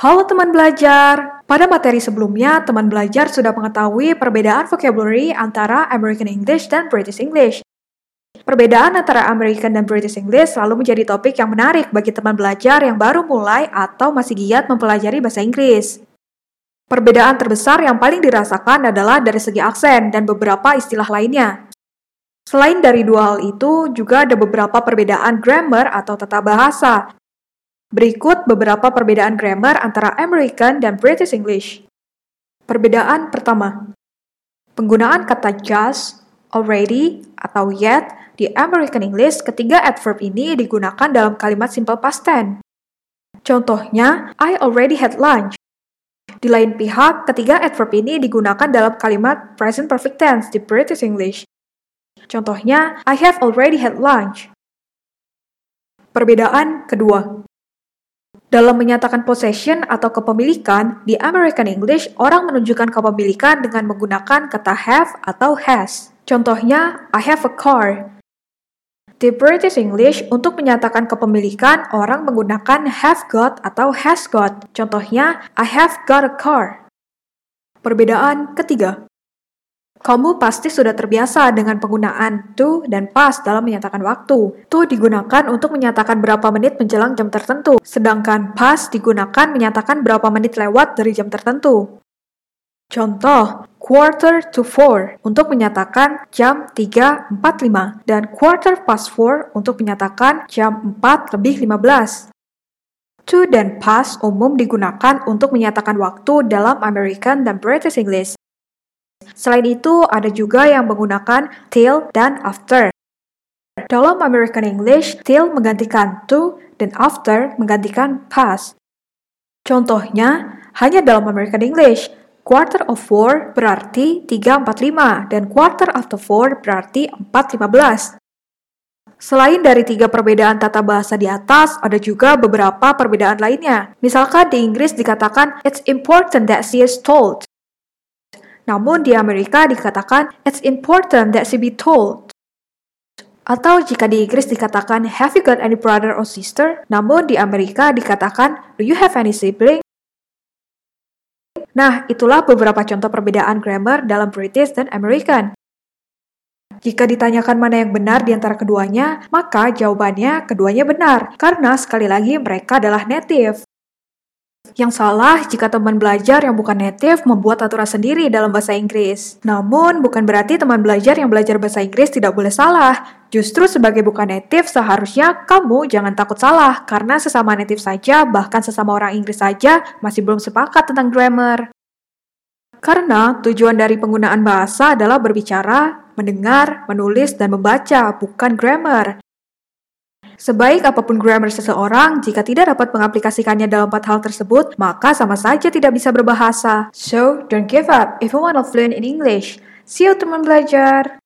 Halo teman belajar! Pada materi sebelumnya, teman belajar sudah mengetahui perbedaan vocabulary antara American English dan British English. Perbedaan antara American dan British English selalu menjadi topik yang menarik bagi teman belajar yang baru mulai atau masih giat mempelajari bahasa Inggris. Perbedaan terbesar yang paling dirasakan adalah dari segi aksen dan beberapa istilah lainnya. Selain dari dua hal itu, juga ada beberapa perbedaan grammar atau tata bahasa Berikut beberapa perbedaan grammar antara American dan British English. Perbedaan pertama, penggunaan kata just, already, atau yet di American English ketiga adverb ini digunakan dalam kalimat simple past tense. Contohnya, I already had lunch. Di lain pihak, ketiga adverb ini digunakan dalam kalimat present perfect tense di British English. Contohnya, I have already had lunch. Perbedaan kedua, dalam menyatakan possession atau kepemilikan, di American English orang menunjukkan kepemilikan dengan menggunakan kata have atau has. Contohnya, I have a car. Di British English, untuk menyatakan kepemilikan, orang menggunakan have got atau has got. Contohnya, I have got a car. Perbedaan ketiga, kamu pasti sudah terbiasa dengan penggunaan to dan past dalam menyatakan waktu. To digunakan untuk menyatakan berapa menit menjelang jam tertentu, sedangkan past digunakan menyatakan berapa menit lewat dari jam tertentu. Contoh, quarter to four untuk menyatakan jam 3.45 dan quarter past four untuk menyatakan jam 4 lebih 15. To dan past umum digunakan untuk menyatakan waktu dalam American dan British English. Selain itu, ada juga yang menggunakan till dan after. Dalam American English, till menggantikan to dan after menggantikan past. Contohnya, hanya dalam American English, quarter of four berarti 3.45 dan quarter after four berarti 4.15. Selain dari tiga perbedaan tata bahasa di atas, ada juga beberapa perbedaan lainnya. Misalkan di Inggris dikatakan, It's important that she is told. Namun di Amerika dikatakan it's important that she be told. Atau jika di Inggris dikatakan have you got any brother or sister? Namun di Amerika dikatakan do you have any sibling? Nah, itulah beberapa contoh perbedaan grammar dalam British dan American. Jika ditanyakan mana yang benar di antara keduanya, maka jawabannya keduanya benar, karena sekali lagi mereka adalah native. Yang salah jika teman belajar yang bukan native membuat aturan sendiri dalam bahasa Inggris. Namun, bukan berarti teman belajar yang belajar bahasa Inggris tidak boleh salah. Justru sebagai bukan native, seharusnya kamu jangan takut salah, karena sesama native saja, bahkan sesama orang Inggris saja, masih belum sepakat tentang grammar. Karena tujuan dari penggunaan bahasa adalah berbicara, mendengar, menulis, dan membaca, bukan grammar. Sebaik apa pun grammar seseorang, jika tidak dapat mengaplikasikannya dalam empat hal tersebut, maka sama saja tidak bisa berbahasa. So, don't give up if you want to fluent in English. See you teman belajar!